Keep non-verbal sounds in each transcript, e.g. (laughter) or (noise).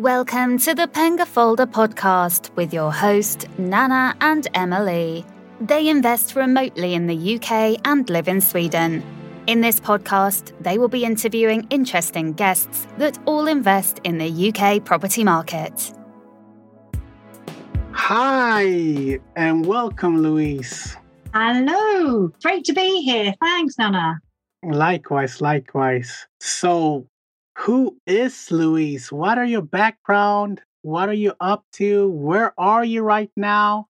Welcome to the Penga Folder podcast with your host, Nana and Emily. They invest remotely in the UK and live in Sweden. In this podcast, they will be interviewing interesting guests that all invest in the UK property market. Hi, and welcome, Louise. Hello, great to be here. Thanks, Nana. Likewise, likewise. So, who is Louise? What are your background? What are you up to? Where are you right now?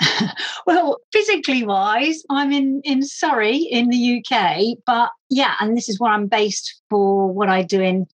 (laughs) well, physically wise, I'm in, in Surrey in the UK, but yeah, and this is where I'm based for what I do in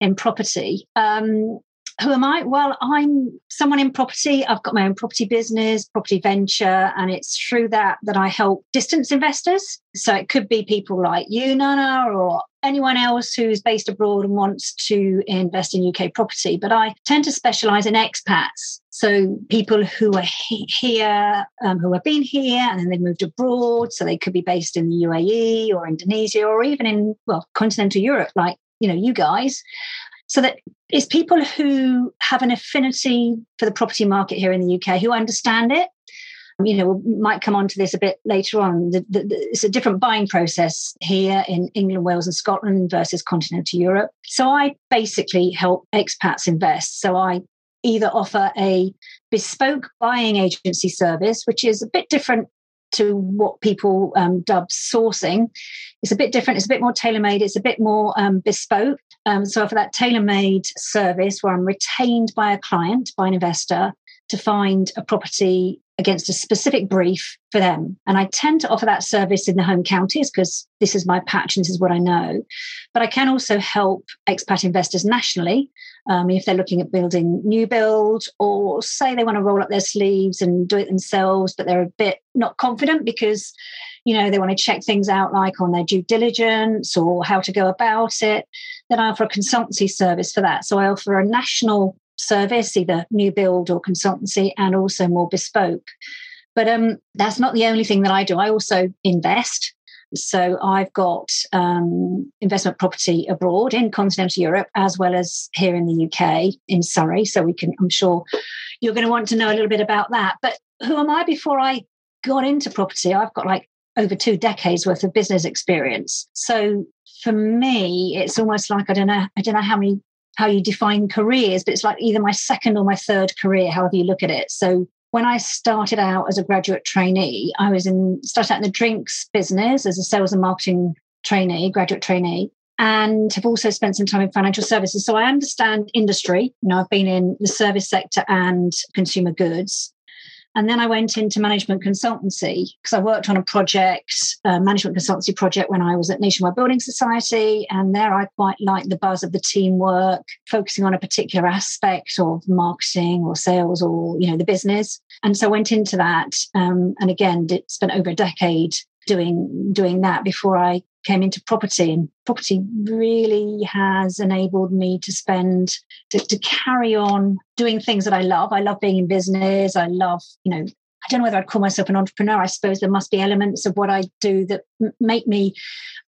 in property. Um, who am I? Well, I'm someone in property. I've got my own property business, property venture, and it's through that that I help distance investors. So it could be people like you, Nana, or anyone else who's based abroad and wants to invest in UK property. But I tend to specialize in expats. So people who are he- here, um, who have been here and then they've moved abroad. So they could be based in the UAE or Indonesia or even in, well, continental Europe, like, you know, you guys so that it's people who have an affinity for the property market here in the UK who understand it. You know, we might come on to this a bit later on. The, the, the, it's a different buying process here in England, Wales, and Scotland versus continental Europe. So I basically help expats invest. So I either offer a bespoke buying agency service, which is a bit different to what people um, dub sourcing. It's a bit different. It's a bit more tailor made. It's a bit more um, bespoke. Um, so for that tailor made service where I'm retained by a client, by an investor, to find a property against a specific brief for them. And I tend to offer that service in the home counties because this is my patch and this is what I know. But I can also help expat investors nationally um, if they're looking at building new build or say they want to roll up their sleeves and do it themselves, but they're a bit not confident because you know they want to check things out like on their due diligence or how to go about it then i offer a consultancy service for that so i offer a national service, either new build or consultancy, and also more bespoke. But um, that's not the only thing that I do. I also invest. So I've got um, investment property abroad in continental Europe as well as here in the UK in Surrey. So we can, I'm sure you're going to want to know a little bit about that. But who am I before I got into property? I've got like over two decades worth of business experience. So for me, it's almost like I don't know, I don't know how many how you define careers, but it's like either my second or my third career, however you look at it. So when I started out as a graduate trainee, I was in started out in the drinks business as a sales and marketing trainee, graduate trainee, and have also spent some time in financial services. So I understand industry. You know, I've been in the service sector and consumer goods. And then I went into management consultancy because I worked on a project, a management consultancy project when I was at Nationwide Building Society. And there I quite liked the buzz of the teamwork, focusing on a particular aspect of marketing or sales or, you know, the business. And so I went into that. Um, and again, did, spent over a decade doing doing that before I came into property and property really has enabled me to spend to, to, carry on doing things that i love. I love being in business. I love you know i don't know whether i'd call myself an entrepreneur. I suppose there must be elements of what i do that make me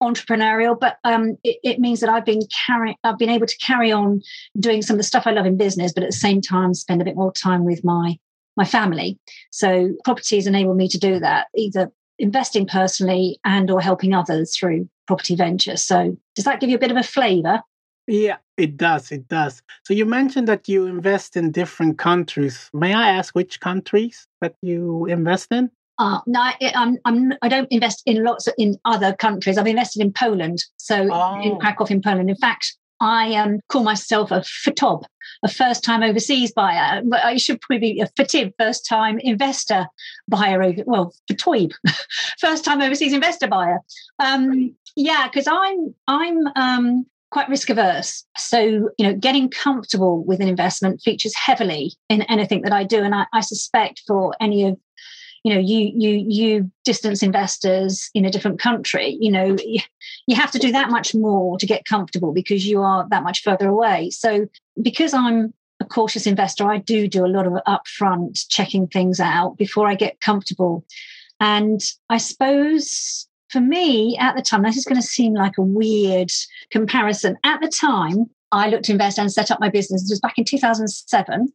entrepreneurial but um, it, it, means that i've been carrying i've been able to carry on doing some of the stuff i love in business but at the same time spend a bit more time with my my family. So property has enabled me to do that either investing personally and or helping others through property ventures. So does that give you a bit of a flavor? Yeah, it does. It does. So you mentioned that you invest in different countries. May I ask which countries that you invest in? Uh, no, I, I'm, I'm, I don't invest in lots of, in other countries. I've invested in Poland, so oh. in Krakow in Poland. In fact, I um, call myself a FTOB, a first time overseas buyer. I should probably be a FTIB, first time investor buyer. Well, FTOIB, (laughs) first time overseas investor buyer. Um, yeah, because I'm I'm um, quite risk averse. So you know, getting comfortable with an investment features heavily in anything that I do, and I, I suspect for any of you know you you you distance investors in a different country you know you have to do that much more to get comfortable because you are that much further away so because i'm a cautious investor i do do a lot of upfront checking things out before i get comfortable and i suppose for me at the time this is going to seem like a weird comparison at the time I looked to invest and set up my business. This was back in 2007.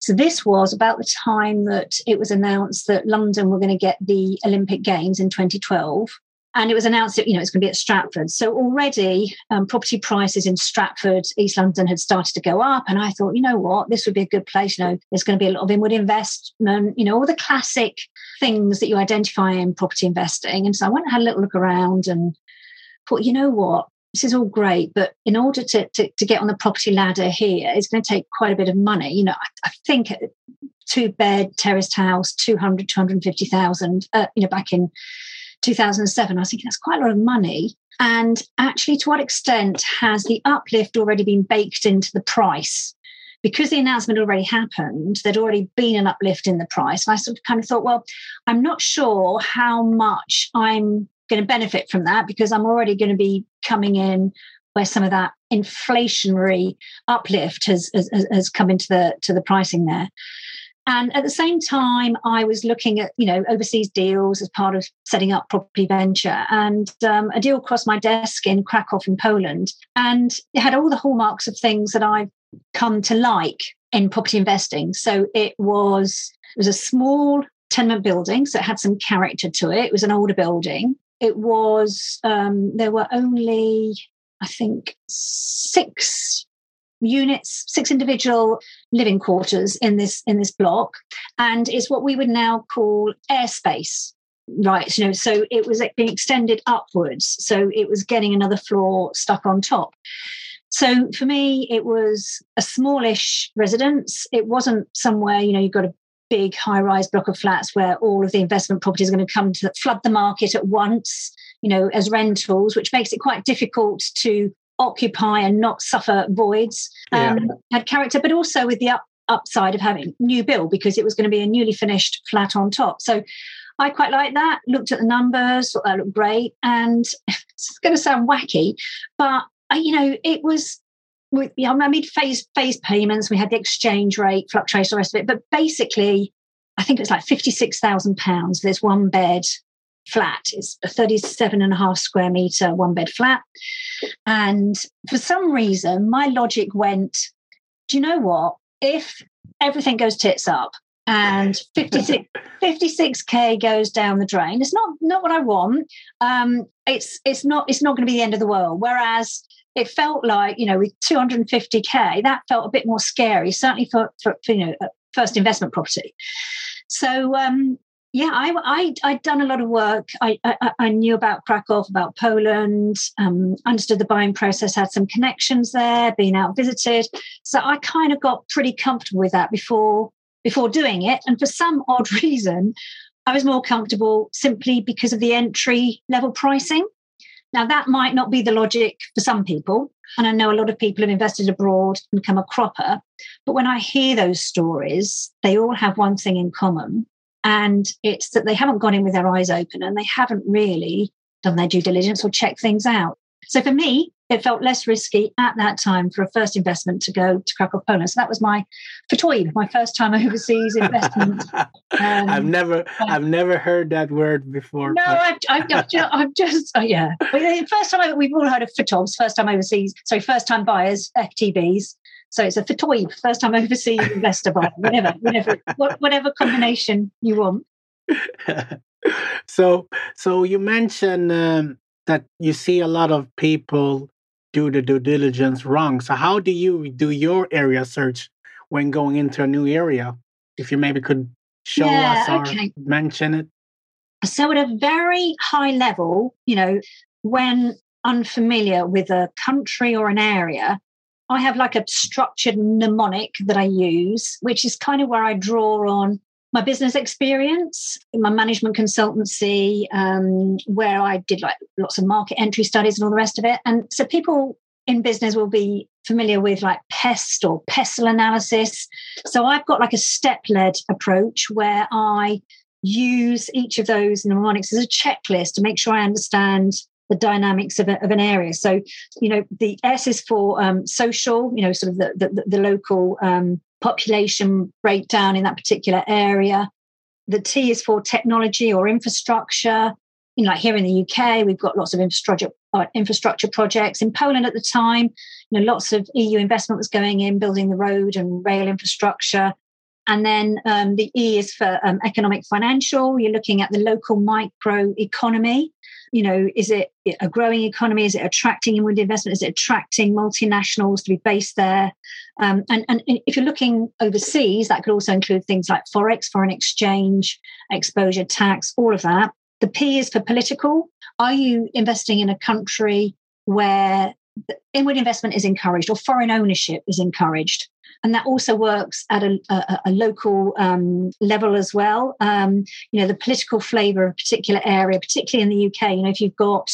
So this was about the time that it was announced that London were going to get the Olympic Games in 2012 and it was announced that you know it's going to be at Stratford. So already um, property prices in Stratford, East London, had started to go up, and I thought, you know what, this would be a good place. You know, there's going to be a lot of inward investment. You know, all the classic things that you identify in property investing. And so I went and had a little look around and thought, you know what, this is all great, but in order to, to, to get on the property ladder here, it's going to take quite a bit of money. You know, I, I think two bed terraced house, 200, 250,000, uh, you know, back in 2007. I was thinking that's quite a lot of money. And actually, to what extent has the uplift already been baked into the price? Because the announcement already happened, there'd already been an uplift in the price. And I sort of kind of thought, well, I'm not sure how much I'm going to benefit from that because I'm already going to be coming in where some of that inflationary uplift has, has, has come into the to the pricing there. And at the same time, I was looking at, you know, overseas deals as part of setting up property venture. And um, a deal crossed my desk in Krakow in Poland. And it had all the hallmarks of things that I've come to like in property investing. So it was it was a small tenement building, so it had some character to it. It was an older building. It was um, there were only I think six units, six individual living quarters in this in this block, and it's what we would now call airspace. Right, you know, so it was being extended upwards, so it was getting another floor stuck on top. So for me, it was a smallish residence. It wasn't somewhere, you know, you've got a big high rise block of flats where all of the investment properties are going to come to flood the market at once, you know, as rentals, which makes it quite difficult to occupy and not suffer voids um, yeah. had character, but also with the up, upside of having new build because it was going to be a newly finished flat on top. So I quite like that. Looked at the numbers, thought that looked great, and it's going to sound wacky, but uh, you know, it was. We, you know, I made phase phase payments. We had the exchange rate fluctuation, the rest of it. But basically, I think it was like fifty six thousand pounds. There's one bed, flat. It's a 37 and a half square meter one bed flat. And for some reason, my logic went, do you know what? If everything goes tits up and (laughs) 56, 56k goes down the drain, it's not not what I want. Um, it's it's not it's not going to be the end of the world. Whereas it felt like you know with 250k that felt a bit more scary certainly for, for, for you know first investment property so um, yeah, I, I I'd done a lot of work. I I, I knew about Krakow, about Poland, um, understood the buying process, had some connections there, been out visited. So I kind of got pretty comfortable with that before before doing it. And for some odd (laughs) reason, I was more comfortable simply because of the entry level pricing. Now that might not be the logic for some people, and I know a lot of people have invested abroad and become a cropper. But when I hear those stories, they all have one thing in common and it's that they haven't gone in with their eyes open and they haven't really done their due diligence or checked things out. So for me, it felt less risky at that time for a first investment to go to Krakow, Poland. So that was my fatoib, my first time (laughs) overseas investment. (laughs) Um, I've never, I've never heard that word before. No. I've, I've, I've, just, I've just oh, yeah. First time I, we've all heard of fatobs. First time overseas, sorry, first time buyers, FTBs. So it's a fatoib, first time overseas (laughs) investor buy, whatever, whatever, whatever combination you want. so, so you mentioned um, that you see a lot of people do the due diligence wrong. So, how do you do your area search when going into a new area? If you maybe could show yeah, us or okay. mention it. So, at a very high level, you know, when unfamiliar with a country or an area, I have like a structured mnemonic that I use, which is kind of where I draw on my business experience, my management consultancy, um, where I did like lots of market entry studies and all the rest of it. And so people in business will be familiar with like pest or pestle analysis. So I've got like a step led approach where I use each of those mnemonics as a checklist to make sure I understand the dynamics of, a, of an area. So, you know, the S is for um, social, you know, sort of the, the, the local um, population breakdown in that particular area. The T is for technology or infrastructure. You know, like here in the UK, we've got lots of infrastructure uh, infrastructure projects. In Poland at the time, You know, lots of EU investment was going in building the road and rail infrastructure. And then um, the E is for um, economic financial. You're looking at the local micro economy. You know, is it a growing economy? Is it attracting inward investment? Is it attracting multinationals to be based there? Um, and, and if you're looking overseas, that could also include things like forex, foreign exchange, exposure tax, all of that. The P is for political. Are you investing in a country where inward investment is encouraged or foreign ownership is encouraged? And that also works at a, a, a local um, level as well. Um, you know, the political flavour of a particular area, particularly in the UK. You know, if you've got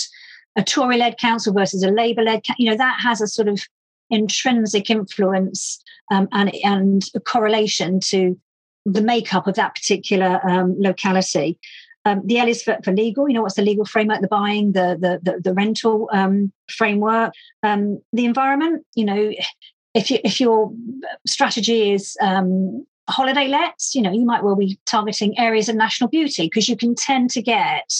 a Tory-led council versus a Labour-led, you know, that has a sort of intrinsic influence um, and and a correlation to the makeup of that particular um, locality. Um, the L is for, for, legal. You know, what's the legal framework? The buying, the the the, the rental um, framework, um, the environment. You know, if you, if your strategy is um, holiday lets, you know, you might well be targeting areas of national beauty because you can tend to get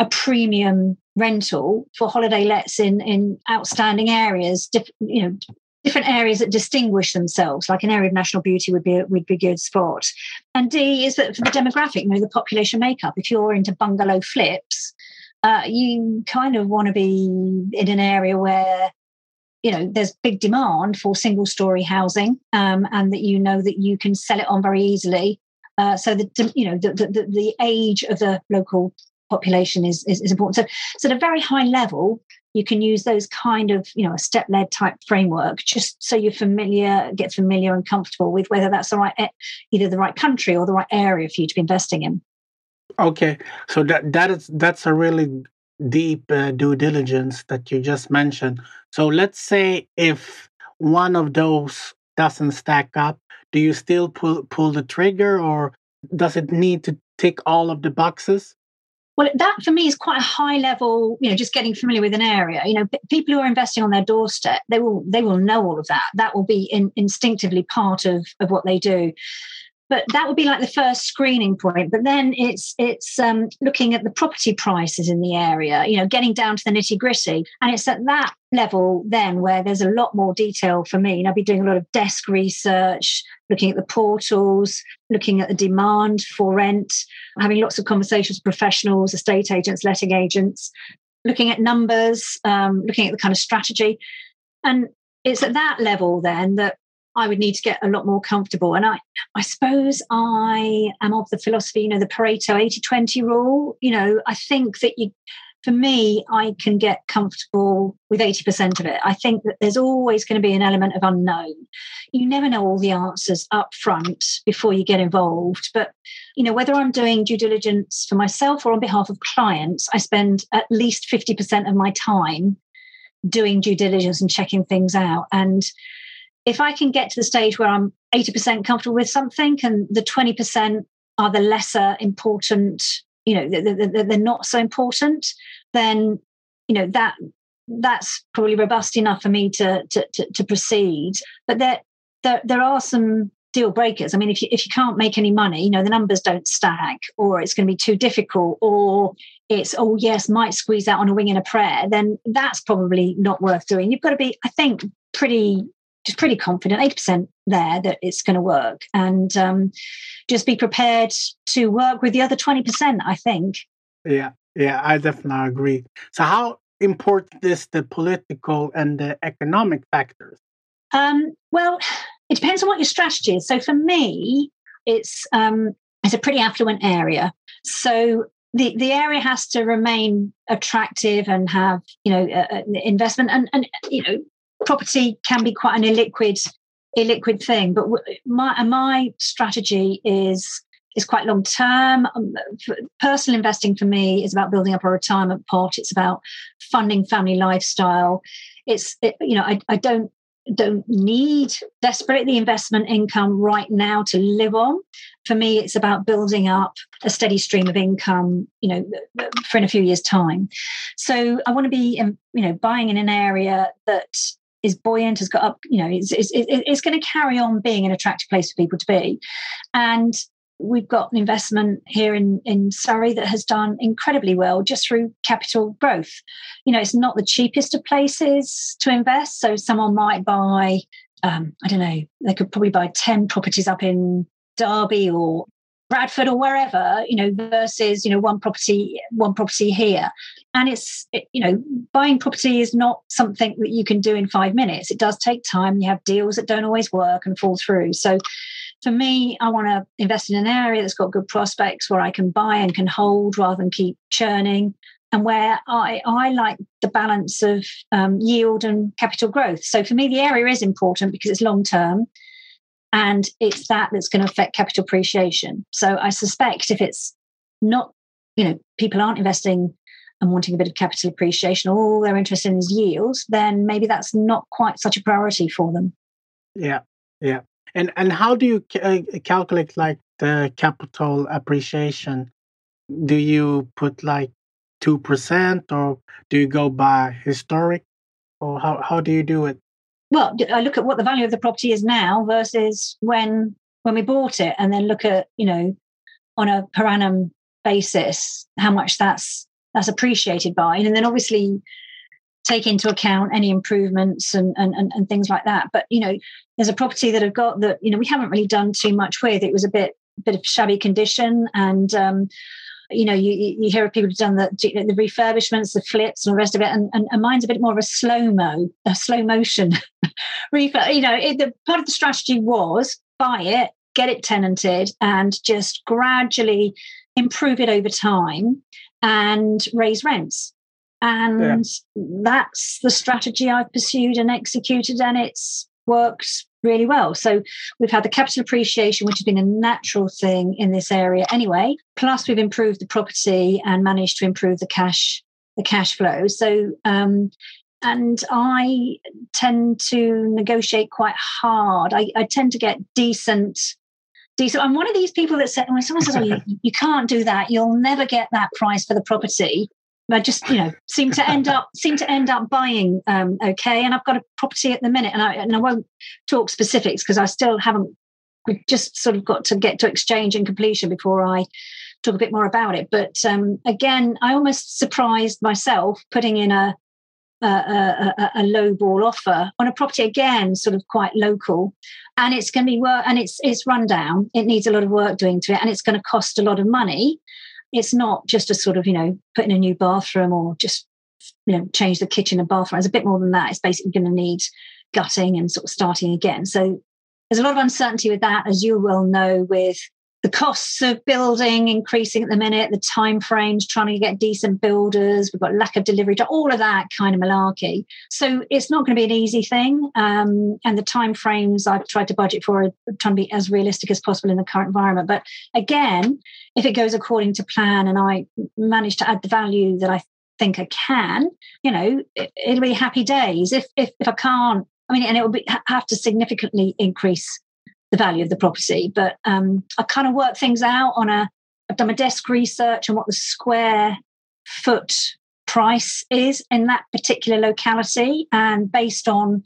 a premium rental for holiday lets in in outstanding areas. Diff, you know, different areas that distinguish themselves, like an area of national beauty would be would be a good spot. And D is that for the demographic, you know, the population makeup. If you're into bungalow flips, uh, you kind of want to be in an area where you know there's big demand for single story housing um, and that you know that you can sell it on very easily. Uh, so the you know the, the, the age of the local population is, is, is important. So so at a very high level you can use those kind of you know a step led type framework just so you're familiar get familiar and comfortable with whether that's the right either the right country or the right area for you to be investing in. Okay. So that that is that's a really deep uh, due diligence that you just mentioned. So let's say if one of those doesn't stack up, do you still pull pull the trigger or does it need to tick all of the boxes? Well, that for me is quite a high level, you know, just getting familiar with an area. You know, people who are investing on their doorstep, they will they will know all of that. That will be in, instinctively part of of what they do but that would be like the first screening point. But then it's it's um, looking at the property prices in the area you know getting down to the nitty gritty. And it's at that level then where there's a lot more detail for me. And i'll be doing a lot of desk research looking at the portals looking at the demand for rent having lots of conversations with professionals estate agents letting agents looking at numbers um, looking at the kind of strategy. And it's at that level then that I would need to get a lot more comfortable. And I, I suppose I am of the philosophy, you know, the Pareto 80 20 rule. You know, I think that you, for me, I can get comfortable with 80% of it. I think that there's always going to be an element of unknown. You never know all the answers up front before you get involved. But, you know, whether I'm doing due diligence for myself or on behalf of clients, I spend at least 50% of my time doing due diligence and checking things out. And if I can get to the stage where I'm 80% comfortable with something and the 20% are the lesser important, you know, they're, they're not so important, then, you know, that that's probably robust enough for me to, to, to, to proceed. But there, there, there are some deal breakers. I mean, if you, if you can't make any money, you know, the numbers don't stack or it's going to be too difficult or it's, oh, yes, might squeeze out on a wing and a prayer, then that's probably not worth doing. You've got to be, I think, pretty just pretty confident, 80% there that it's going to work. And um, just be prepared to work with the other 20%, I think. Yeah, yeah, I definitely agree. So, how important is the political and the economic factors? Um, well, it depends on what your strategy is. So, for me, it's um, it's a pretty affluent area. So the, the area has to remain attractive and have you know uh, uh investment and and you know property can be quite an illiquid illiquid thing but my my strategy is is quite long term. Um, personal investing for me is about building up a retirement pot. It's about funding family lifestyle. It's it, you know I, I don't don't need desperately investment income right now to live on. For me it's about building up a steady stream of income you know for in a few years time. So i want to be you know buying in an area that is buoyant, has got up, you know, it's, it's, it's going to carry on being an attractive place for people to be. And we've got an investment here in, in Surrey that has done incredibly well just through capital growth. You know, it's not the cheapest of places to invest. So someone might buy, um, I don't know, they could probably buy 10 properties up in Derby or Bradford or wherever, you know, versus, you know, one property, one property here. And it's, it, you know, buying property is not something that you can do in five minutes. It does take time. You have deals that don't always work and fall through. So for me, I want to invest in an area that's got good prospects where I can buy and can hold rather than keep churning, and where I, I like the balance of um, yield and capital growth. So for me, the area is important because it's long term, and it's that that's going to affect capital appreciation. So I suspect if it's not, you know, people aren't investing and wanting a bit of capital appreciation, all they're interested in is yields, then maybe that's not quite such a priority for them. Yeah, yeah. And and how do you uh, calculate like the capital appreciation? Do you put like two percent, or do you go by historic, or how how do you do it? Well, I look at what the value of the property is now versus when when we bought it, and then look at you know on a per annum basis how much that's that's appreciated by, and then obviously take into account any improvements and, and, and, and things like that. But, you know, there's a property that I've got that, you know, we haven't really done too much with. It was a bit, bit of shabby condition and, um, you know, you, you hear of people who've done the, the refurbishments, the flips, and the rest of it, and, and, and mine's a bit more of a slow mo, a slow motion (laughs) refurb. You know, it, the part of the strategy was buy it, get it tenanted, and just gradually improve it over time and raise rents. And yeah. that's the strategy I've pursued and executed, and it's worked really well. So we've had the capital appreciation, which has been a natural thing in this area anyway. Plus, we've improved the property and managed to improve the cash the cash flow. So um, and I tend to negotiate quite hard. I, I, tend to get decent. Decent. I'm one of these people that say when someone says, "Oh, you, (laughs) you can't do that. You'll never get that price for the property." I just, you know, seem to end up seem to end up buying um, okay. And I've got a property at the minute, and I and I won't talk specifics because I still haven't. We've just sort of got to get to exchange and completion before I talk a bit more about it. But um, again, I almost surprised myself putting in a a, a, a, low ball offer on a property again, sort of quite local, and it's going to be work and it's it's run down. It needs a lot of work doing to it, and it's going to cost a lot of money it's not just a sort of you know put in a new bathroom or just you know change the kitchen and bathroom. It's a bit more than that. It's basically going to need gutting and sort of starting again. So there's a lot of uncertainty with that as you will know with the costs of building increasing at the minute, the time frames, trying to get decent builders, we've got lack of delivery, to all of that kind of malarkey. So it's not going to be an easy thing. Um, and the time frames I've tried to budget for are trying to be as realistic as possible in the current environment. But again, if it goes according to plan and I manage to add the value that I think I can, you know, it, will be happy days. If, if if I can't, I mean, and it will be have to significantly increase the value of the property. But um, I kind of work things out on a, I've done my desk research on what the square foot price is in that particular locality. And based on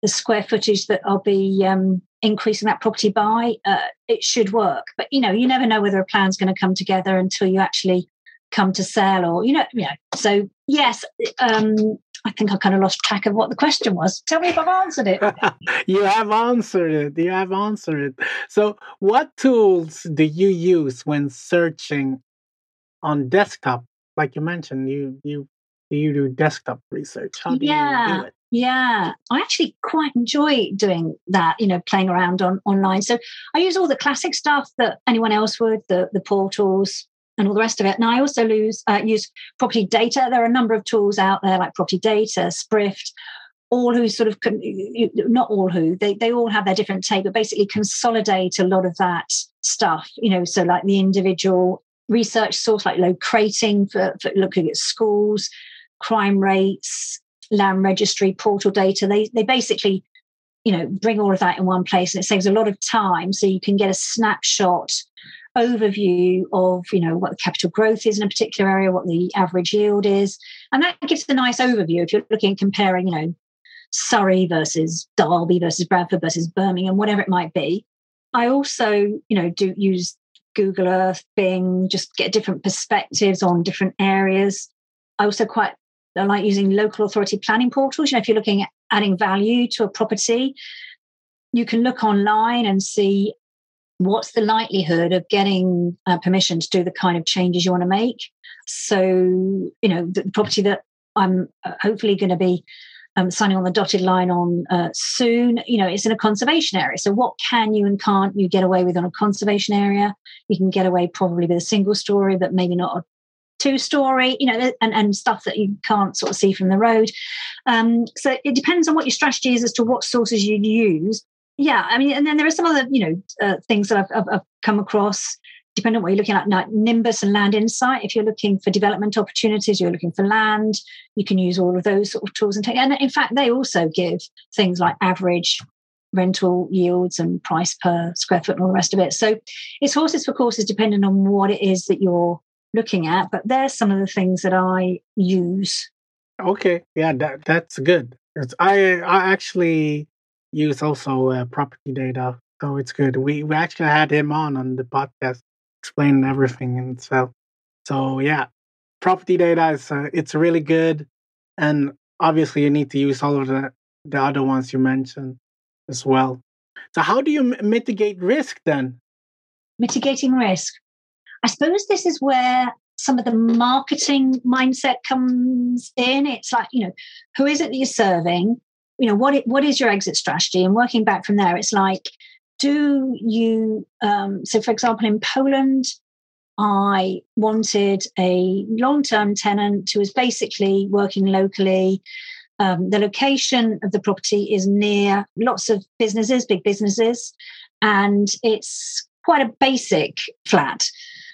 the square footage that I'll be um, increasing that property by, uh, it should work. But you know, you never know whether a plan's going to come together until you actually come to sell, or you know, you know. So yes, um, I think I kind of lost track of what the question was. Tell me if I've answered it. (laughs) you have answered it. You have answered it. So, what tools do you use when searching on desktop? Like you mentioned, you you you do desktop research. How do yeah. you do it? Yeah, I actually quite enjoy doing that, you know, playing around on online. So I use all the classic stuff that anyone else would, the the portals, and all the rest of it. And I also lose, uh, use property data. There are a number of tools out there like property data, Sprift, all who sort of, not all who, they, they all have their different take, but basically consolidate a lot of that stuff, you know, so like the individual research source, like Locrating for, for looking at schools, crime rates, land registry, portal data. They, they basically, you know, bring all of that in one place and it saves a lot of time. So you can get a snapshot overview of you know what the capital growth is in a particular area what the average yield is and that gives a nice overview if you're looking at comparing you know surrey versus derby versus bradford versus birmingham whatever it might be i also you know do use Google Earth, Bing, just get different perspectives on different areas. I also quite I like using local authority planning portals. You know, if you're looking at adding value to a property, you can look online and see what's the likelihood of getting uh, permission to do the kind of changes you want to make. So, you know, the property that I'm uh, hopefully going to be um, signing on the dotted line on uh, soon. You know, it's in a conservation area. So, what can you and can't you get away with on a conservation area? You can get away probably with a single story, but maybe not a two story, you know, and, and stuff that you can't sort of see from the road. Um, so, it depends on what your strategy is as to what sources you use. Yeah, I mean, and then there are some other, you know, uh, things that I've, I've, I've come across depending on what you're looking at, like Nimbus and Land Insight. If you're looking for development opportunities, you're looking for land, you can use all of those sort of tools and take. And in fact, they also give things like average rental yields and price per square foot and all the rest of it. So it's horses for courses, depending on what it is that you're looking at. But there's some of the things that I use. Okay, yeah, that that's good. It's, I I actually use also uh, property data, so it's good. We we actually had him on on the podcast explaining everything and so so yeah. Property data is uh, it's really good and obviously you need to use all of the the other ones you mentioned as well. So how do you mitigate risk then? Mitigating risk. I suppose this is where some of the marketing mindset comes in. It's like you know who is it that you're serving you know what it, what is your exit strategy? And working back from there it's like do you um, so for example in poland i wanted a long-term tenant who was basically working locally. Um, the location of the property is near lots of businesses big businesses and it's quite a basic flat.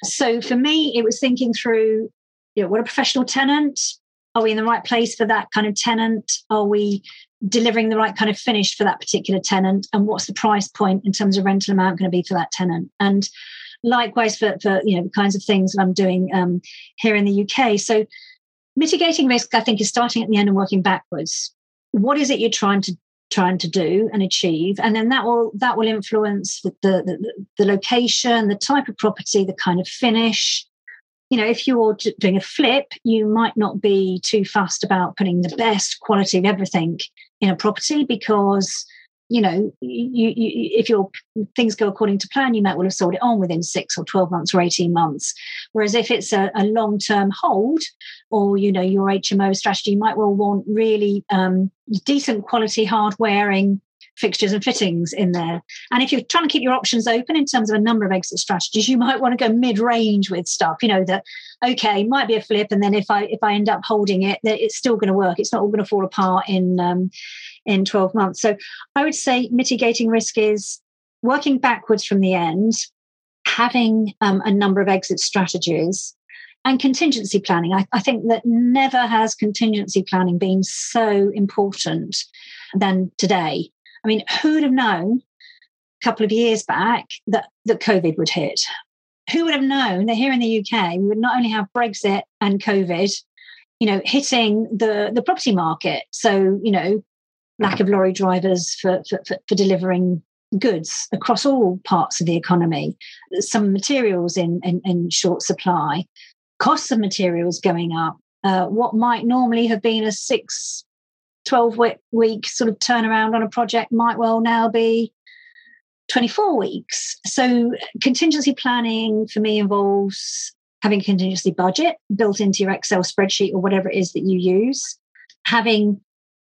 So for me it was thinking through you know what a professional tenant. Are we in the right place for that kind of tenant? Are we delivering the right kind of finish for that particular tenant and what's the price point in terms of rental amount going to be for that tenant? And likewise for, for you know the kinds of things that i'm doing um, here in the uk so mitigating risk i think is starting at the end and working backwards. What is it you're trying to trying to do and achieve? And then that will that will influence the, the, the, the location the type of property the kind of finish. You know, if you're doing a flip, you might not be too fussed about putting the best quality of everything in a property because you know you, you, if your things go according to plan you might well have sold it on within six or 12 months or 18 months whereas if it's a, a long-term hold or you know your hmo strategy you might well want really um, decent quality hard wearing fixtures and fittings in there. And if you're trying to keep your options open in terms of a number of exit strategies, you might want to go mid-range with stuff. You know that okay, might be a flip, and then if I if I end up holding it, that it's still going to work. It's not all going to fall apart in um, in 12 months. So I would say mitigating risk is working backwards from the end, having um, a number of exit strategies. And contingency planning. I, I think that never has contingency planning been so important than today I mean, who would have known a couple of years back that, that COVID would hit? Who would have known that here in the UK we would not only have Brexit and COVID, you know, hitting the, the property market. So, you know, lack of lorry drivers for, for, for, delivering goods across all parts of the economy, some materials in, in, in short supply, costs of materials going up, uh, what might normally have been a six 12 week sort of turnaround on a project might well now be 24 weeks. So, contingency planning for me involves having a contingency budget built into your Excel spreadsheet or whatever it is that you use, having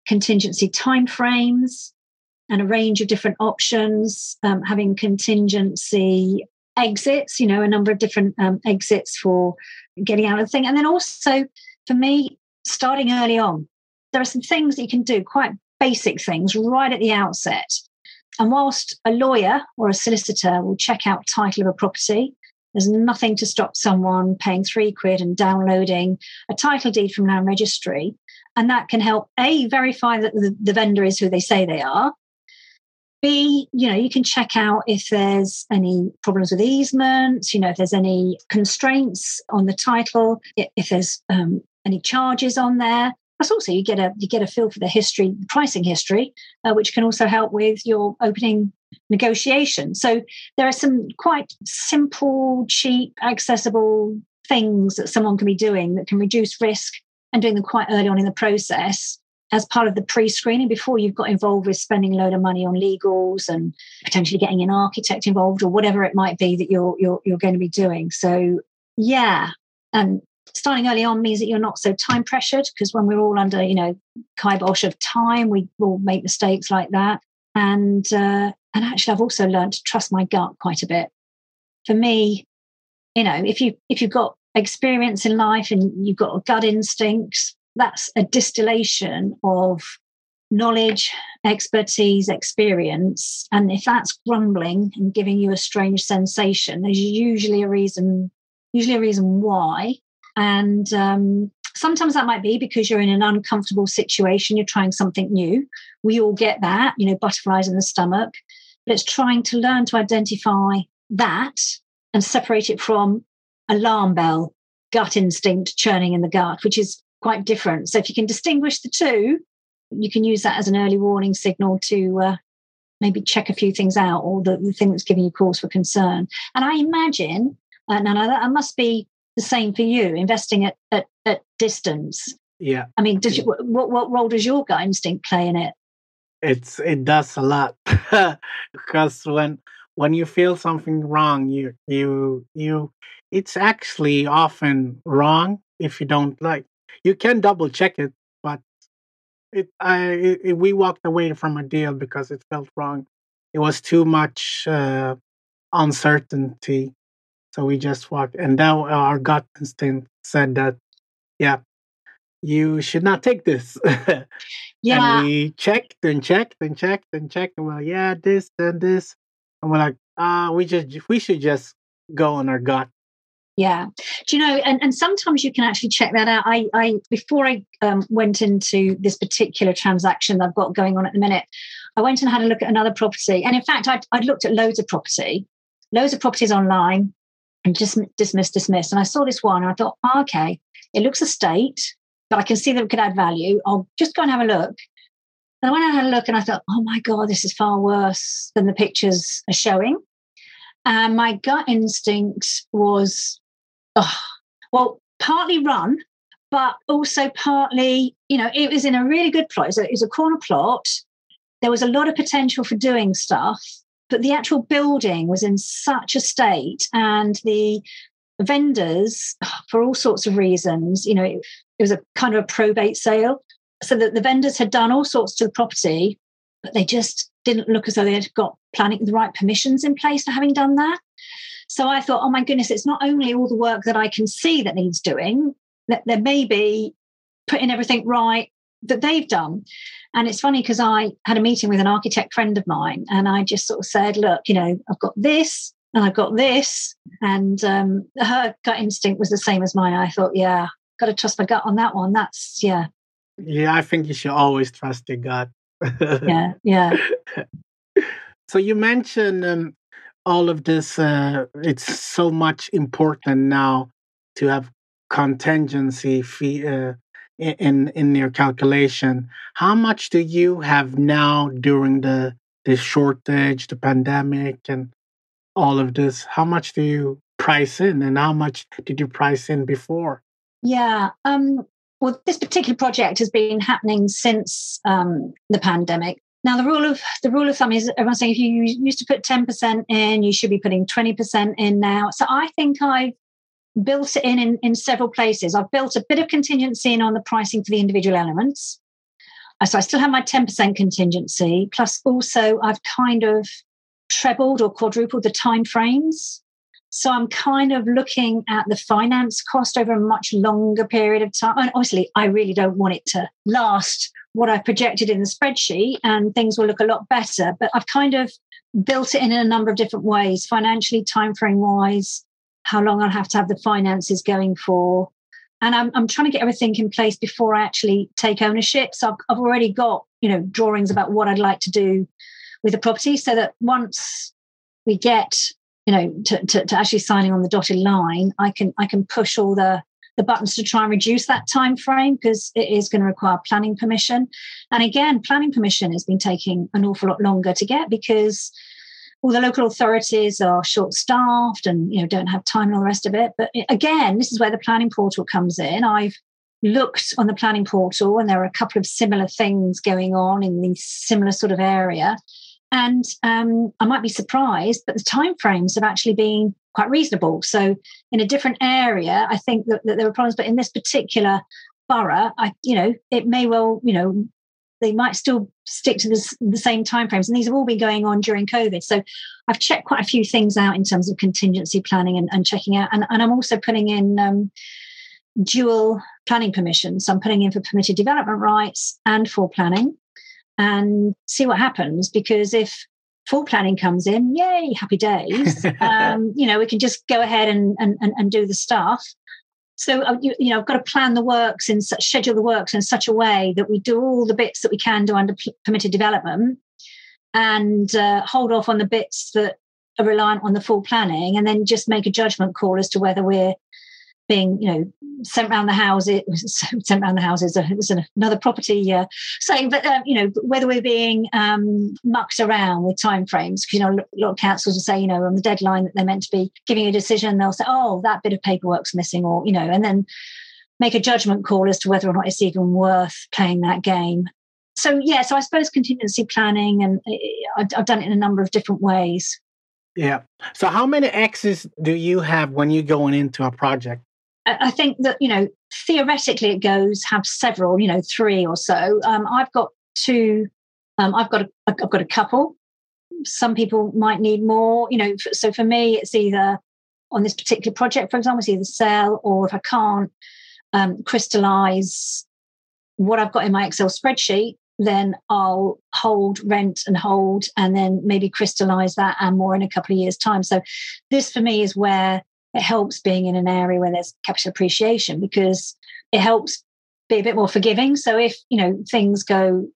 contingency timeframes and a range of different options, um, having contingency exits, you know, a number of different um, exits for getting out of the thing. And then also for me, starting early on there are some things that you can do, quite basic things, right at the outset. And whilst a lawyer or a solicitor will check out title of a property, there's nothing to stop someone paying three quid and downloading a title deed from land registry. And that can help A, verify that the, the vendor is who they say they are. B, you know, you can check out if there's any problems with easements, you know, if there's any constraints on the title, if there's um, any charges on there. Plus, also you get a you get a feel for the history, pricing history, uh, which can also help with your opening negotiation. So there are some quite simple, cheap, accessible things that someone can be doing that can reduce risk and doing them quite early on in the process as part of the pre-screening before you've got involved with spending a load of money on legals and potentially getting an architect involved or whatever it might be that you're you're, you're going to be doing. So yeah, and starting early on means that you're not so time pressured because when we're all under you know kibosh of time, we will make mistakes like that. And uh, and actually, I've also learned to trust my gut quite a bit. For me, you know, if you if you've got experience in life and you've got a gut instinct, that's a distillation of knowledge, expertise, experience. And if that's grumbling and giving you a strange sensation, there's usually a reason, usually a reason why. And um, sometimes that might be because you're in an uncomfortable situation, you're trying something new. We all get that, you know, butterflies in the stomach. But it's trying to learn to identify that and separate it from alarm bell, gut instinct churning in the gut, which is quite different. So if you can distinguish the two, you can use that as an early warning signal to uh, maybe check a few things out or the, the, thing that's giving you cause for concern. And I imagine, uh, Nana, that must be the same for you, investing at, at, at distance. Yeah. I mean, does you, what, what role does your gut instinct play in it? It's it does a lot (laughs) because when when you feel something wrong, you you you it's actually often wrong if you don't like you can double check it, but it I it, we walked away from a deal because it felt wrong. It was too much uh, uncertainty, so we just walked. And now our gut instinct said that, yeah, you should not take this. (laughs) yeah. And we checked and checked and checked and checked. And well, yeah, this and this, and we're like, ah, uh, we just we should just go on our gut yeah. Do you know, and, and sometimes you can actually check that out. I, I before I um, went into this particular transaction that I've got going on at the minute, I went and had a look at another property. And in fact, I'd, I'd looked at loads of property, loads of properties online and just dismiss, dismiss. And I saw this one and I thought, oh, okay, it looks estate, but I can see that it could add value. I'll just go and have a look. And I went and had a look and I thought, oh my God, this is far worse than the pictures are showing. And my gut instinct was oh, well, partly run, but also partly, you know, it was in a really good plot. It was, a, it was a corner plot. There was a lot of potential for doing stuff, but the actual building was in such a state, and the vendors, for all sorts of reasons, you know, it, it was a kind of a probate sale. So that the vendors had done all sorts to the property, but they just didn't look as though they had got planning the right permissions in place for having done that. So I thought, oh my goodness, it's not only all the work that I can see that needs doing, that there may be putting everything right that they've done. And it's funny because I had a meeting with an architect friend of mine, and I just sort of said, look, you know, I've got this and I've got this. And um, her gut instinct was the same as mine. I thought, yeah, got to trust my gut on that one. That's, yeah. Yeah, I think you should always trust your gut. (laughs) yeah, yeah. So you mentioned um, all of this uh, it's so much important now to have contingency fee uh, in in your calculation how much do you have now during the the shortage the pandemic and all of this? How much do you price in and how much did you price in before? Yeah um well this particular project has been happening since um, the pandemic. Now, the rule of the rule of thumb is everyone's saying if you used to put ten percent in, you should be putting twenty percent in now. So I think I built it in, in in several places. I've built a bit of contingency in on the pricing for the individual elements. Uh, so I still have my ten percent contingency. Plus, also I've kind of trebled or quadrupled the time frames. So I'm kind of looking at the finance cost over a much longer period of time. And obviously, I really don't want it to last what I've projected in the spreadsheet and things will look a lot better. But I've kind of built it in, in a number of different ways, financially, time frame wise, how long I'll have to have the finances going for. And I'm, I'm trying to get everything in place before I actually take ownership. So I've, I've already got, you know, drawings about what I'd like to do with the property so that once we get, you know, to, to, to actually signing on the dotted line, I can I can push all the the buttons to try and reduce that time frame because it is going to require planning permission. And again, planning permission has been taking an awful lot longer to get because all the local authorities are short staffed and you know don't have time and all the rest of it. But again this is where the planning portal comes in. I've looked on the planning portal and there are a couple of similar things going on in the similar sort of area. And um, i might be surprised but the timeframes have actually been quite reasonable. So in a different area i think that, that there are problems. But in this particular borough i you know it may well you know they might still stick to this, the same timeframes. And these have all been going on during COVID. So I've checked quite a few things out in terms of contingency planning and, and checking out. And, and, I'm also putting in um, dual planning permissions. So I'm putting in for permitted development rights and for planning and see what happens. Because if full planning comes in, yay, happy days. (laughs) um, you know, we can just go ahead and, and, and do the stuff. So uh, you, you, know, I've got to plan the works and schedule the works in such a way that we do all the bits that we can do under permitted development, and uh, hold off on the bits that are reliant on the full planning, and then just make a judgment call as to whether we're being, you know, sent around the houses, (laughs) sent around the houses. It was another property uh, saying, but um, you know, whether we're being um, mucked around with timeframes. Because you know, a lot of councils will say, you know, on the deadline that they're meant to be giving a decision, they'll say, oh, that bit of paperwork's missing, or you know, and then make a judgment call as to whether or not it's even worth playing that game. So yeah, so I suppose contingency planning, and uh, I've done it in a number of different ways. Yeah. So how many X's do you have when you're going into a project? I think that you know theoretically it goes have several, you know, three or so. Um, I've got two. Um, I've got a, I've got a couple. Some people might need more, you know. So for me, it's either on this particular project, for example, it's either sell or if I can't um, crystallize what I've got in my Excel spreadsheet, then I'll hold rent and hold, and then maybe crystallize that and more in a couple of years' time. So this for me is where it helps being in an area where there's capital appreciation because it helps be a bit more forgiving. So if you know things go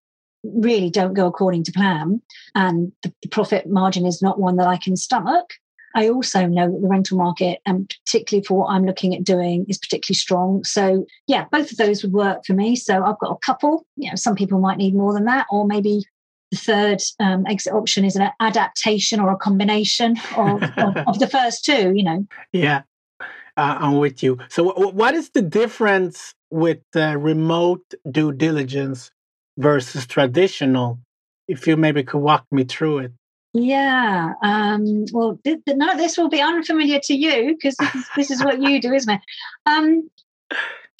really don't go according to plan and the, the profit margin is not one that I can stomach, I also know that the rental market, and particularly for what I'm looking at doing, is particularly strong. So, yeah, both of those would work for me. So, I've got a couple. You know, some people might need more than that, or maybe the third um, exit option is an adaptation or a combination of, of, (laughs) of, the first two, you know. Yeah, uh, I'm with you. So, w- what is the difference with uh, remote due diligence versus traditional? If you maybe could walk me through it. Yeah. Um, well, th- th- no, this will be unfamiliar to you because this, this, is what you do, isn't it? Um,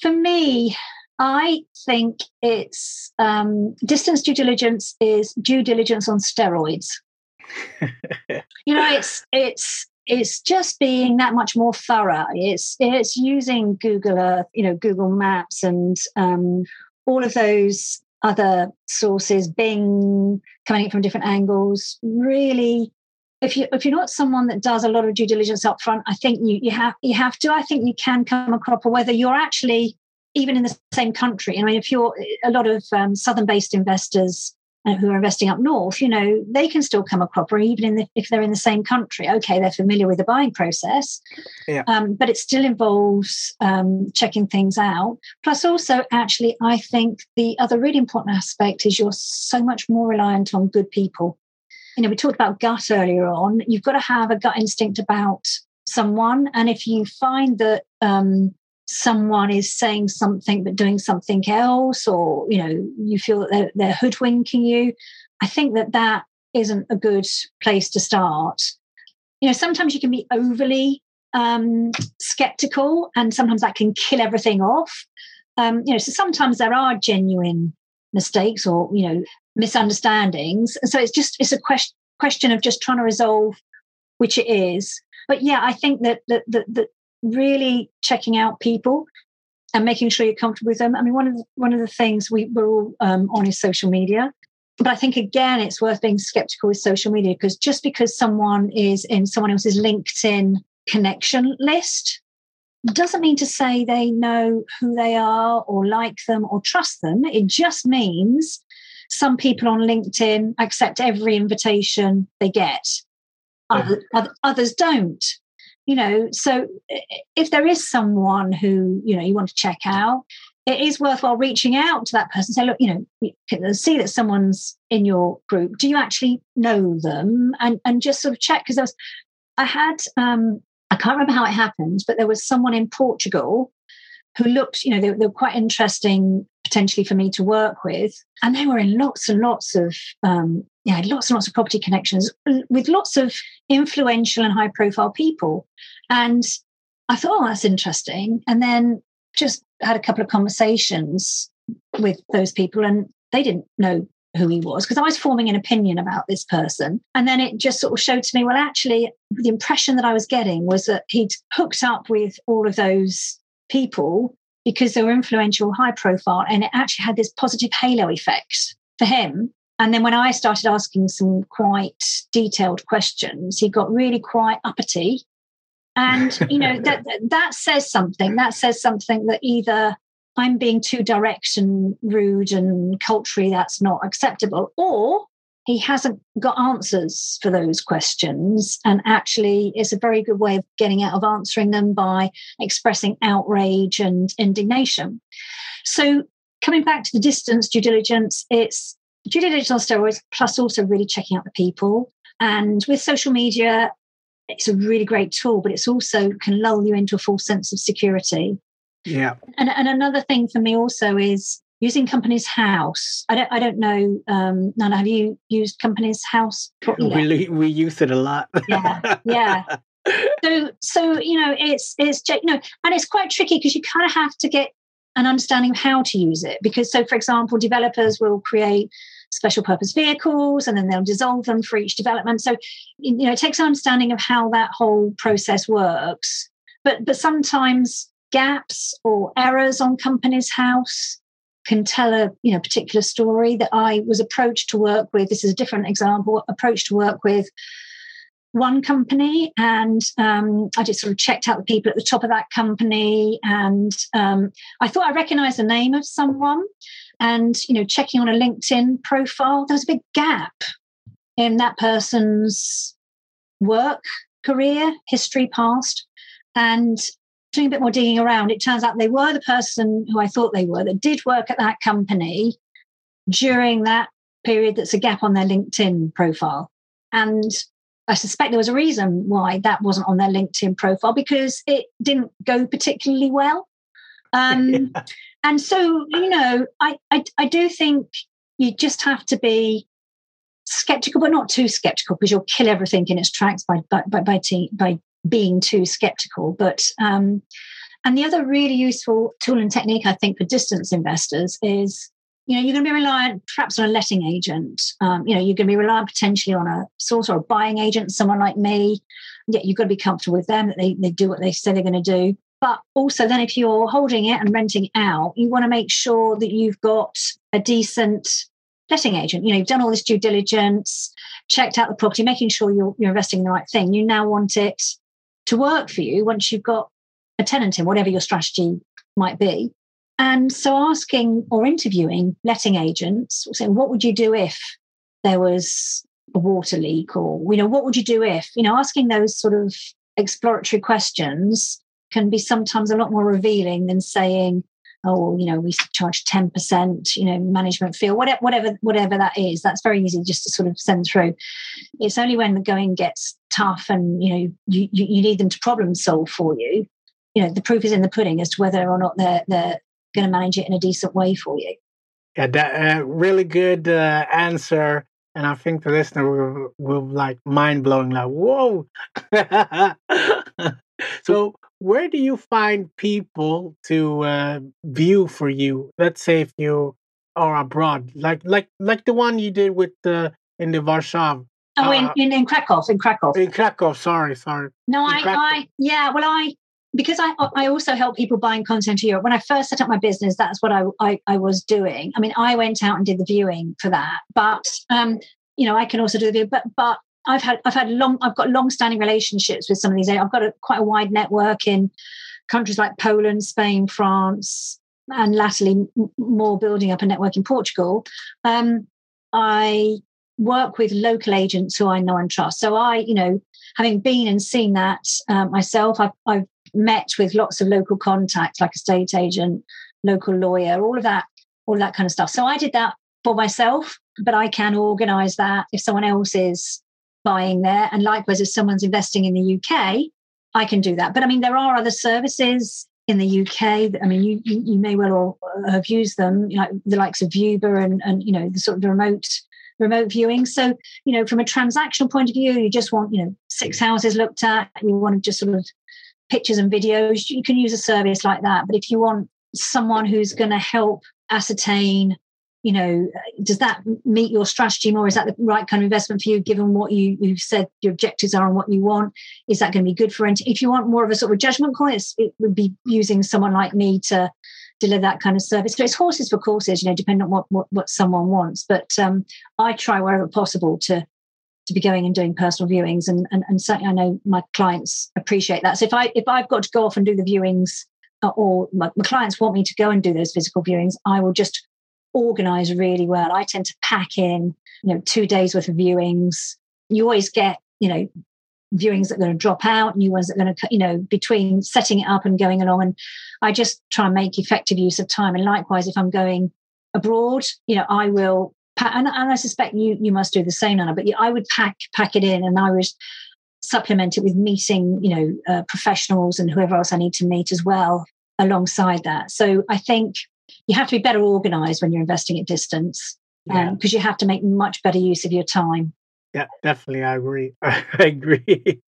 for me, I think it's um, distance due diligence is due diligence on steroids. (laughs) you know, it's it's it's just being that much more thorough. It's it's using Google Earth, you know, Google Maps, and um, all of those other sources, Bing, coming in from different angles. Really, if you if you're not someone that does a lot of due diligence up front, I think you you have you have to. I think you can come across, or whether you're actually even in the same country. I mean, if you're a lot of um, southern-based investors uh, who are investing up north, you know, they can still come across, or even in the, if they're in the same country. Okay, they're familiar with the buying process, yeah. um, but it still involves um, checking things out. Plus, also, actually, I think the other really important aspect is you're so much more reliant on good people. You know, we talked about gut earlier on. You've got to have a gut instinct about someone, and if you find that um, someone is saying something but doing something else or you know you feel that they're, they're hoodwinking you i think that that isn't a good place to start. You know sometimes you can be overly um, skeptical and sometimes that can kill everything off. Um, you know so sometimes there are genuine mistakes or you know misunderstandings. And so it's just it's a question question of just trying to resolve which it is. But yeah i think that that that, that really checking out people and making sure you're comfortable with them. I mean, one of the, one of the things we, we're all um, on is social media. But I think again, it's worth being skeptical with social media because just because someone is in someone else's LinkedIn connection list doesn't mean to say they know who they are or like them or trust them. It just means some people on LinkedIn accept every invitation they get. Other, others don't you know so if there is someone who you know you want to check out it is worthwhile reaching out to that person. Say, look, you know, see that someone's in your group. Do you actually know them? And and just sort of check because I was, I had, um, I can't remember how it happened, but there was someone in Portugal who looked, you know, they, they, were quite interesting potentially for me to work with. And they were in lots and lots of, um, yeah, lots and lots of property connections uh, with lots of influential and high profile people. And I thought, oh, that's interesting. And then just had a couple of conversations with those people and they didn't know who he was because I was forming an opinion about this person. And then it just sort of showed to me, well, actually, the impression that I was getting was that he'd hooked up with all of those people because they were influential, high profile, and it actually had this positive halo effect for him. And then when I started asking some quite detailed questions, he got really quite uppity. And, you know, (laughs) that, that says something. That says something that either I'm being too direct and rude and culturally that's not acceptable, or he hasn't got answers for those questions. And actually, it's a very good way of getting out of answering them by expressing outrage and indignation. So, coming back to the distance due diligence, it's due diligence on steroids, plus also really checking out the people. And with social media, it's a really great tool, but it's also can lull you into a false sense of security. Yeah. And, and another thing for me also is using Companies House. I don't I don't know, um, Nana, have you used Companies House? We we use it a lot. yeah, yeah. (laughs) So so you know it's it's you know and it's quite tricky because you kind of have to get an understanding how to use it because so for example developers will create special purpose vehicles and then they'll dissolve them for each development so you know it takes an understanding of how that whole process works but but sometimes gaps or errors on companies house can tell a you know particular story that I was approached to work with. This is a different example. Approached to work with one company, and um, I just sort of checked out the people at the top of that company, and um, I thought I recognised the name of someone, and you know checking on a LinkedIn profile, there was a big gap in that person's work career history past and doing a bit more digging around, it turns out they were the person who I thought they were that did work at that company during that period that's a gap on their LinkedIn profile. And I suspect there was a reason why that wasn't on their LinkedIn profile because it didn't go particularly well. Um, (laughs) and so, you know, I, I, I do think you just have to be skeptical, but not too skeptical because you'll kill everything in its tracks by by by, by, by being too skeptical. But um, and the other really useful tool and technique I think for distance investors is you know you're going to be reliant perhaps on a letting agent. Um, you know you're going to be reliant potentially on a source or a buying agent, someone like me. Yeah, you've got to be comfortable with them that they, they do what they say they're going to do. But also, then if you're holding it and renting out, you want to make sure that you've got a decent letting agent. You know, you've done all this due diligence, checked out the property, making sure you're, you're investing in the right thing. You now want it to work for you once you've got a tenant in, whatever your strategy might be. And so asking or interviewing letting agents, saying, what would you do if there was a water leak? Or, you know, what would you do if, you know, asking those sort of exploratory questions can be sometimes a lot more revealing than saying, oh, you know, we charge 10%, you know, management fee, or whatever, whatever, whatever that is. That's very easy just to sort of send through. It's only when the going gets tough and, you know, you, you, need them to problem solve for you. You know, the proof is in the pudding as to whether or not they're, they're going to manage it in a decent way for you. Yeah, that uh, really good uh, answer. And I think the listener will, will like mind blowing, like, whoa. (laughs) so, where do you find people to uh, view for you? Let's say if you are abroad, like like like the one you did with the in the Warsaw. Oh, in, uh, in, in Krakow, in Krakow. In Krakow, sorry, sorry. No, I, I, yeah, well, I, because I, I also help people buying content to Europe. When I first set up my business, that's what I, I, I was doing. I mean, I went out and did the viewing for that, but, um, you know, I can also do the, view, but, but I've had I've had long I've got long standing relationships with some of these. I've got a, quite a wide network in countries like Poland, Spain, France, and latterly more building up a network in Portugal. Um, I work with local agents who I know and trust. So I, you know, having been and seen that uh, myself, I've, I've met with lots of local contacts like a state agent local lawyer, all of that, all of that kind of stuff. So I did that for myself, but I can organize that if someone else is buying there. And likewise, if someone's investing in the UK, I can do that. But I mean, there are other services in the UK. I mean, you you, you may well have used them, like the likes of Vuba and and you know the sort of the remote remote viewing. So you know, from a transactional point of view, you just want you know six houses looked at. You want to just sort of pictures and videos. You can use a service like that. But if you want someone who's going to help ascertain you know does that meet your strategy more is that the right kind of investment for you given what you you've said your objectives are and what you want is that going to be good for it if you want more of a sort of judgment call it would be using someone like me to deliver that kind of service so it's horses for courses you know depending on what what, what someone wants but um, i try wherever possible to to be going and doing personal viewings and, and and certainly i know my clients appreciate that so if i if i've got to go off and do the viewings uh, or my, my clients want me to go and do those physical viewings i will just organize really well. I tend to pack in, you know, two days worth of viewings. You always get, you know, viewings that are going to drop out, new ones that are going to, you know, between setting it up and going along. And I just try and make effective use of time. And likewise, if I'm going abroad, you know, I will and, and I suspect you you must do the same, Anna. But I would pack pack it in, and I would supplement it with meeting, you know, uh, professionals and whoever else I need to meet as well alongside that. So I think you have to be better organized when you're investing at distance because yeah. um, you have to make much better use of your time yeah definitely i agree (laughs) i agree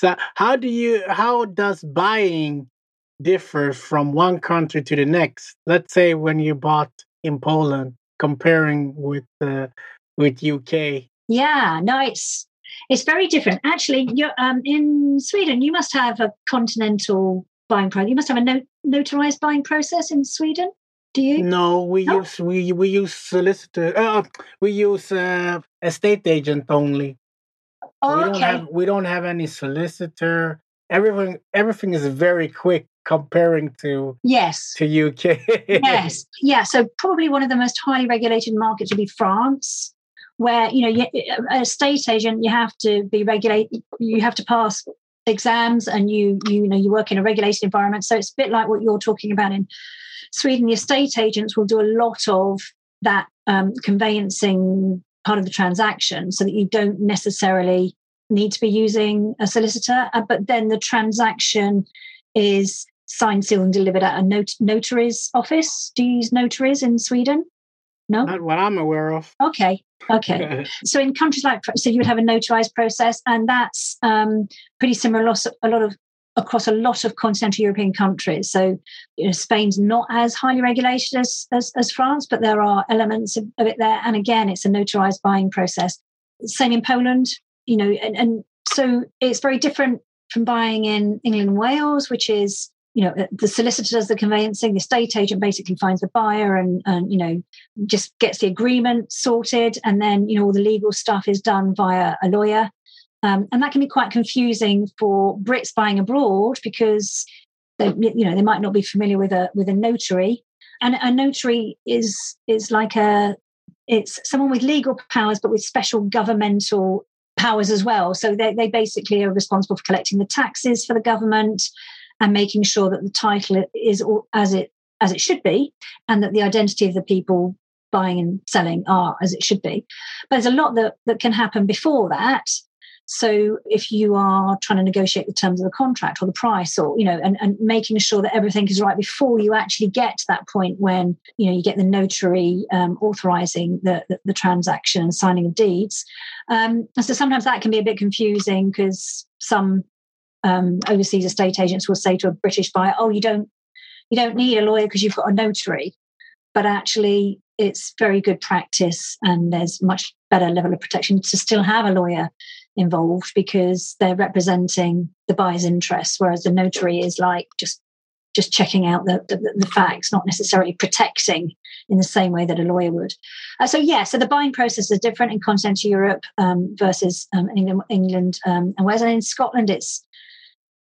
so how do you how does buying differ from one country to the next let's say when you bought in poland comparing with uh, with uk yeah no it's it's very different actually you're um, in sweden you must have a continental buying process you must have a not- notarized buying process in sweden do you? No, we no? use we we use solicitor. Uh, we use uh, estate agent only. Oh, we okay. don't have we don't have any solicitor. Everything everything is very quick comparing to yes to UK. yes, yeah. So probably one of the most highly regulated markets would be France, where you know you, a estate agent you have to be regulated. You have to pass exams, and you you know you work in a regulated environment. So it's a bit like what you're talking about in Sweden, the estate agents will do a lot of that um, conveyancing part of the transaction so that you don't necessarily need to be using a solicitor. Uh, but then the transaction is signed, sealed, and delivered at a not- notary's office. Do you use notaries in Sweden? No? Not what I'm aware of. Okay. Okay. (laughs) so in countries like, so you would have a notarized process, and that's um, pretty similar. A a lot of across a lot of continental European countries. So you know, Spain's not as highly regulated as, as, as France, but there are elements of, of, it there. And again, it's a notarized buying process. Same in Poland, you know, and, and so it's very different from buying in England and Wales, which is you know the solicitor does the conveyancing the estate agent basically finds the buyer and and you know just gets the agreement sorted and then you know all the legal stuff is done via a lawyer um, and that can be quite confusing for Brits buying abroad because they, you know they might not be familiar with a with a notary. And a notary is is like a it's someone with legal powers but with special governmental powers as well. So they, they basically are responsible for collecting the taxes for the government and making sure that the title is as it as it should be, and that the identity of the people buying and selling are as it should be. But there's a lot that, that can happen before that. So if you are trying to negotiate the terms of the contract or the price or, you know, and, and making sure that everything is right before you actually get to that point when, you know, you get the notary um, authorizing the, the, the, transaction and signing of deeds. Um, so sometimes that can be a bit confusing because some um, overseas estate agents will say to a British buyer, oh, you don't, you don't need a lawyer because you've got a notary. But actually, it's very good practice and there's much better level of protection to still have a lawyer involved because they're representing the buyer's interests, whereas the notary is like just just checking out the, the, the facts, not necessarily protecting in the same way that a lawyer would. Uh, so yeah, so the buying process is different in continental Europe um, versus um, England, England um, and Wales. And in Scotland, it's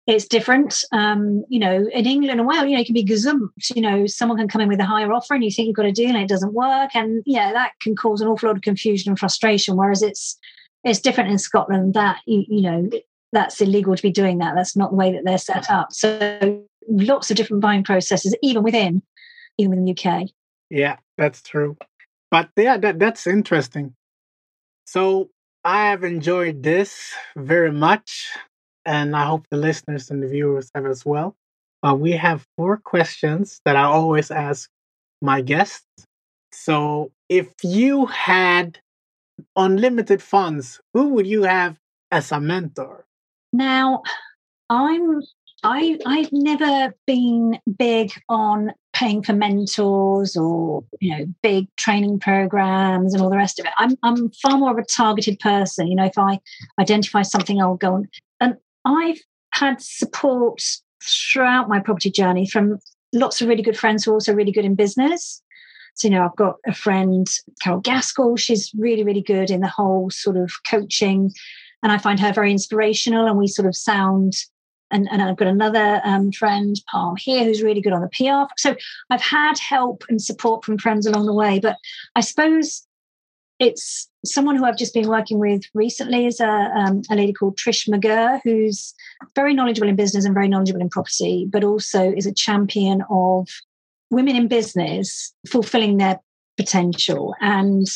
it's different. Um, you know, in England and Wales, you know, it can be gazumped. You know, someone can come in with a higher offer and you think you've got a deal and it doesn't work. And yeah, that can cause an awful lot of confusion and frustration. Whereas it's it's different in Scotland that you, you know that's illegal to be doing that. That's not the way that they're set up. So lots of different buying processes, even within even in the UK. Yeah, that's true. But yeah, that, that's interesting. So I have enjoyed this very much, and I hope the listeners and the viewers have as well. We have four questions that I always ask my guests. So, if you had unlimited funds, who would you have as a mentor? Now, I'm I I've never been big on paying for mentors or you know big training programs and all the rest of it. I'm I'm far more of a targeted person. You know, if I identify something, I'll go on. And I've had support throughout my property journey from lots of really good friends who are also really good in business. So, you know, I've got a friend, Carol Gaskell. She's really, really good in the whole sort of coaching. And I find her very inspirational. And we sort of sound and, and I've got another um, friend, Palm, here, who's really good on the PR. So I've had help and support from friends along the way. But I suppose it's someone who I've just been working with recently is a, um, a lady called Trish McGurr, who's very knowledgeable in business and very knowledgeable in property, but also is a champion of women in business fulfilling their potential. And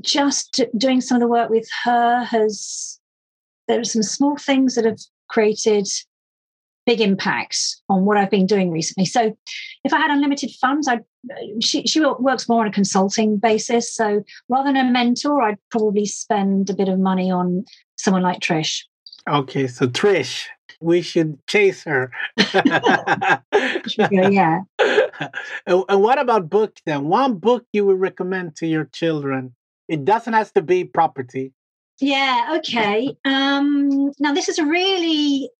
just doing some of the work with her has, there are some small things that have created big impacts on what I've been doing recently. So if I had unlimited funds, I she she works more on a consulting basis. So rather than a mentor, I'd probably spend a bit of money on someone like Trish. Okay, so Trish, we should chase her. (laughs) yeah. (laughs) And, and what about books then? One book you would recommend to your children? It doesn't have to be property. Yeah, okay. Um, now, this is a really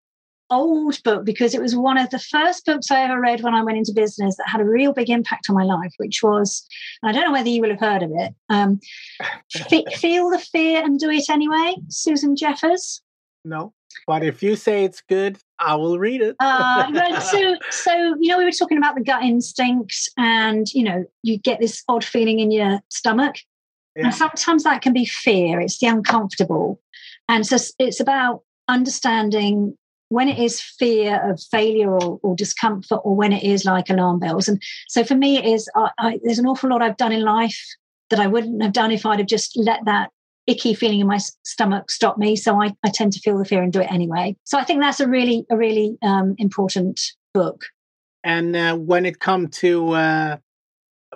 old book because it was one of the first books I ever read when I went into business that had a real big impact on my life, which was, I don't know whether you will have heard of it, um, (laughs) Feel the Fear and Do It Anyway, Susan Jeffers. No, but if you say it's good, I will read it. uh, (laughs) so, so, you know, we were talking about the gut instinct and, you know, you get this odd feeling in your stomach. Yeah. And sometimes that can be fear, it's the uncomfortable. And so it's about understanding when it is fear of failure or, or, discomfort or when it is like alarm bells and so for me it is I, I, there's an awful lot i've done in life that i wouldn't have done if i'd have just let that icky feeling in my stomach stop me so i, I tend to feel the fear and do it anyway so i think that's a really a really um, important book and uh, when it comes to uh,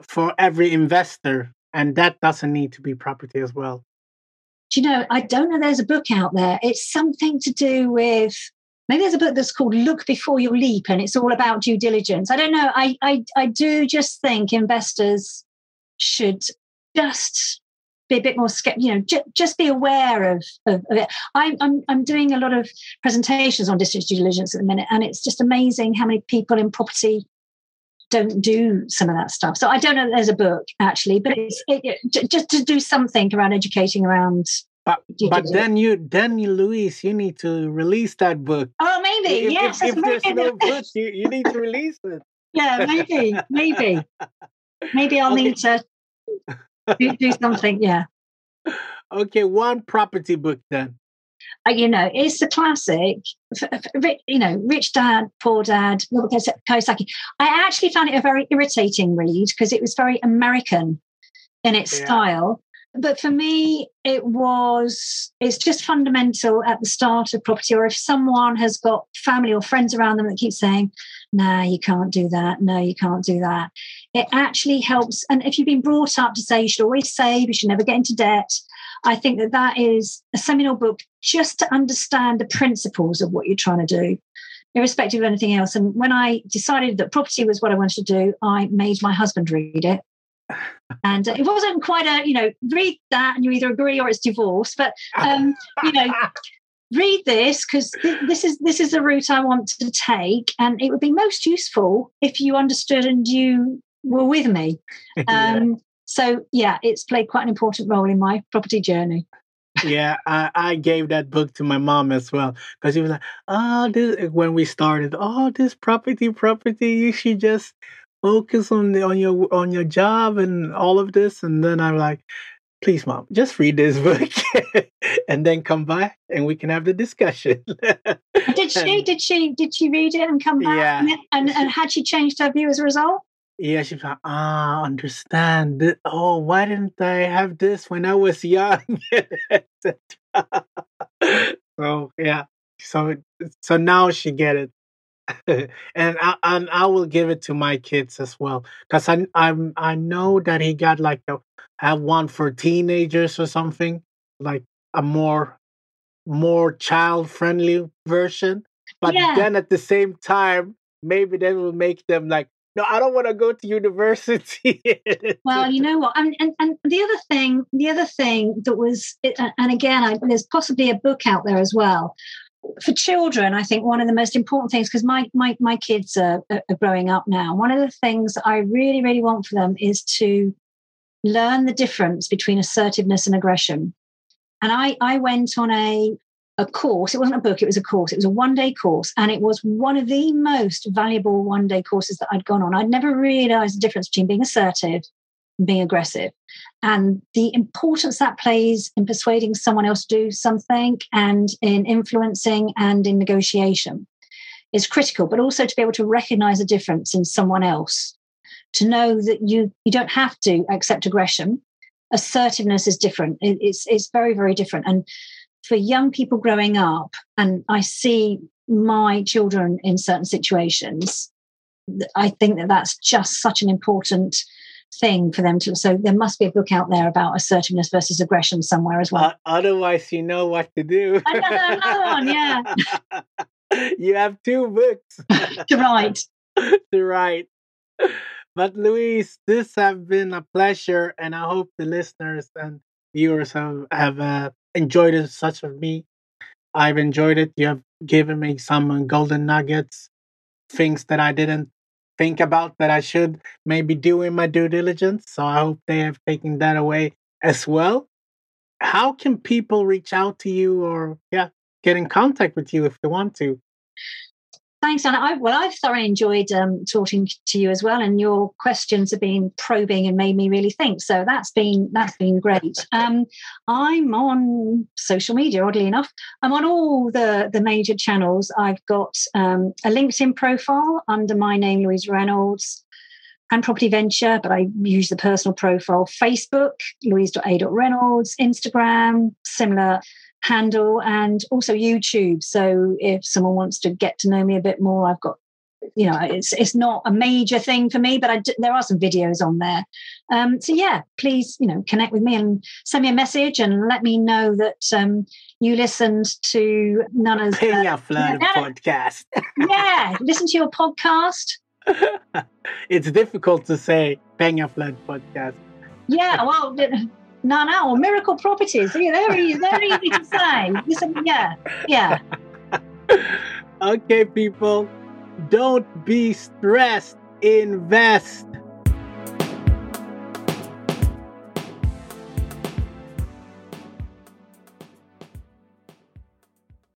for every investor and that doesn't need to be property as well do you know i don't know there's a book out there it's something to do with maybe there's a book that's called Look Before You Leap, and it's all about due diligence. I don't know. I I, I do just think investors should just be a bit more skeptical, you know, ju- just be aware of, of, of it. I'm, I'm, I'm doing a lot of presentations on distance due diligence at the minute, and it's just amazing how many people in property don't do some of that stuff. So I don't know that there's a book actually, but it's it, it, just to do something around educating around but, but then you then you Louise, you need to release that book. Oh maybe, if, yes. If, if there's no book, you, you need to release it. (laughs) yeah, maybe, maybe. (laughs) Maybe I'll okay. need to do, do, something, yeah. Okay, one property book then. Uh, you know, it's the classic, you know, Rich Dad, Poor Dad, Robert Kiyosaki. I actually found it a very irritating read because it was very American in its yeah. style but for me, it was, it's just fundamental at the start of property, or if someone has got family or friends around them that keep saying, no, you can't do that. No, you can't do that. It actually helps. And if you've been brought up to say you should always save, you should never get into debt, I think that that is a seminal book just to understand the principles of what you're trying to do, irrespective of anything else. And when I decided that property was what I wanted to do, I made my husband read it and it wasn't quite a you know read that and you either agree or it's divorce but um you know (laughs) read this because th- this is this is the route i want to take and it would be most useful if you understood and you were with me (laughs) um yeah. so yeah it's played quite an important role in my property journey yeah, I, I gave that book to my mom as well because she was like, "Oh, this." When we started, oh, this property, property, you should just focus on the on your on your job and all of this and then i'm like please mom just read this (laughs) book and then come back and we can have the discussion (laughs) did she did she did she read it and come back yeah. and, and, and had she changed her view as a result Yeah, she's like, ah, understand. Oh, why didn't I have this when I was young? (laughs) so yeah, so so now she get it, (laughs) and I and I will give it to my kids as well because I I'm I know that he got like a have one for teenagers or something like a more more child friendly version, but Yeah. then at the same time maybe that will make them like no, I don't want to go to university. (laughs) Well, you know what? And, and and the other thing, the other thing that was, and again, I, there's possibly a book out there as well for children. I think one of the most important things because my my my kids are, are growing up now. One of the things I really really want for them is to learn the difference between assertiveness and aggression. And I I went on a a course. It wasn't a book, it was a course. It was a one day course. And it was one of the most valuable one day courses that I'd gone on. I'd never realized the difference between being assertive and being aggressive and the importance that plays in persuading someone else to do something and in influencing and in negotiation is critical, but also to be able to recognize a difference in someone else, to know that you, you don't have to accept aggression. Assertiveness is different. It, it's, it's very, very different. And for young people growing up, and I see my children in certain situations, I think that that's just such an important thing for them to. So there must be a book out there about assertiveness versus aggression somewhere as well. Uh, otherwise, you know what to do. another, another one, yeah, (laughs) you have two books (laughs) to write. (laughs) to write. But Louise, this has been a pleasure, and I hope the listeners and viewers have have uh, enjoyed it such of me. I've enjoyed it. You have given me some golden nuggets, things that I didn't think about that I should maybe do in my due diligence. So I hope they have taken that away as well. How can people reach out to you or yeah, get in contact with you if they want to? Thanks, Anna. I, well, I've thoroughly enjoyed um, talking to you as well, and your questions have been probing and made me really think. So that's been that's been great. (laughs) Um, I'm on social media, oddly enough. I'm on all the the major channels. I've got um, a LinkedIn profile under my name, Louise Reynolds, and Property Venture, but I use the personal profile. Facebook, Louise.a.reynolds. Instagram, similar handle and also YouTube. So if someone wants to get to know me a bit more, I've got, you know, it's it's not a major thing for me, but I d- there are some videos on there. Um, so yeah, please, you know, connect with me and send me a message and let me know that um, you listened to Nana's. Penga Flood yeah. podcast. yeah, listen to your podcast. (laughs) it's difficult to say Penga Flood podcast. Yeah, well, no, no, or miracle properties. Yeah, very, very easy to. Listen, yeah, yeah. okay, people, don't be stressed. Invest.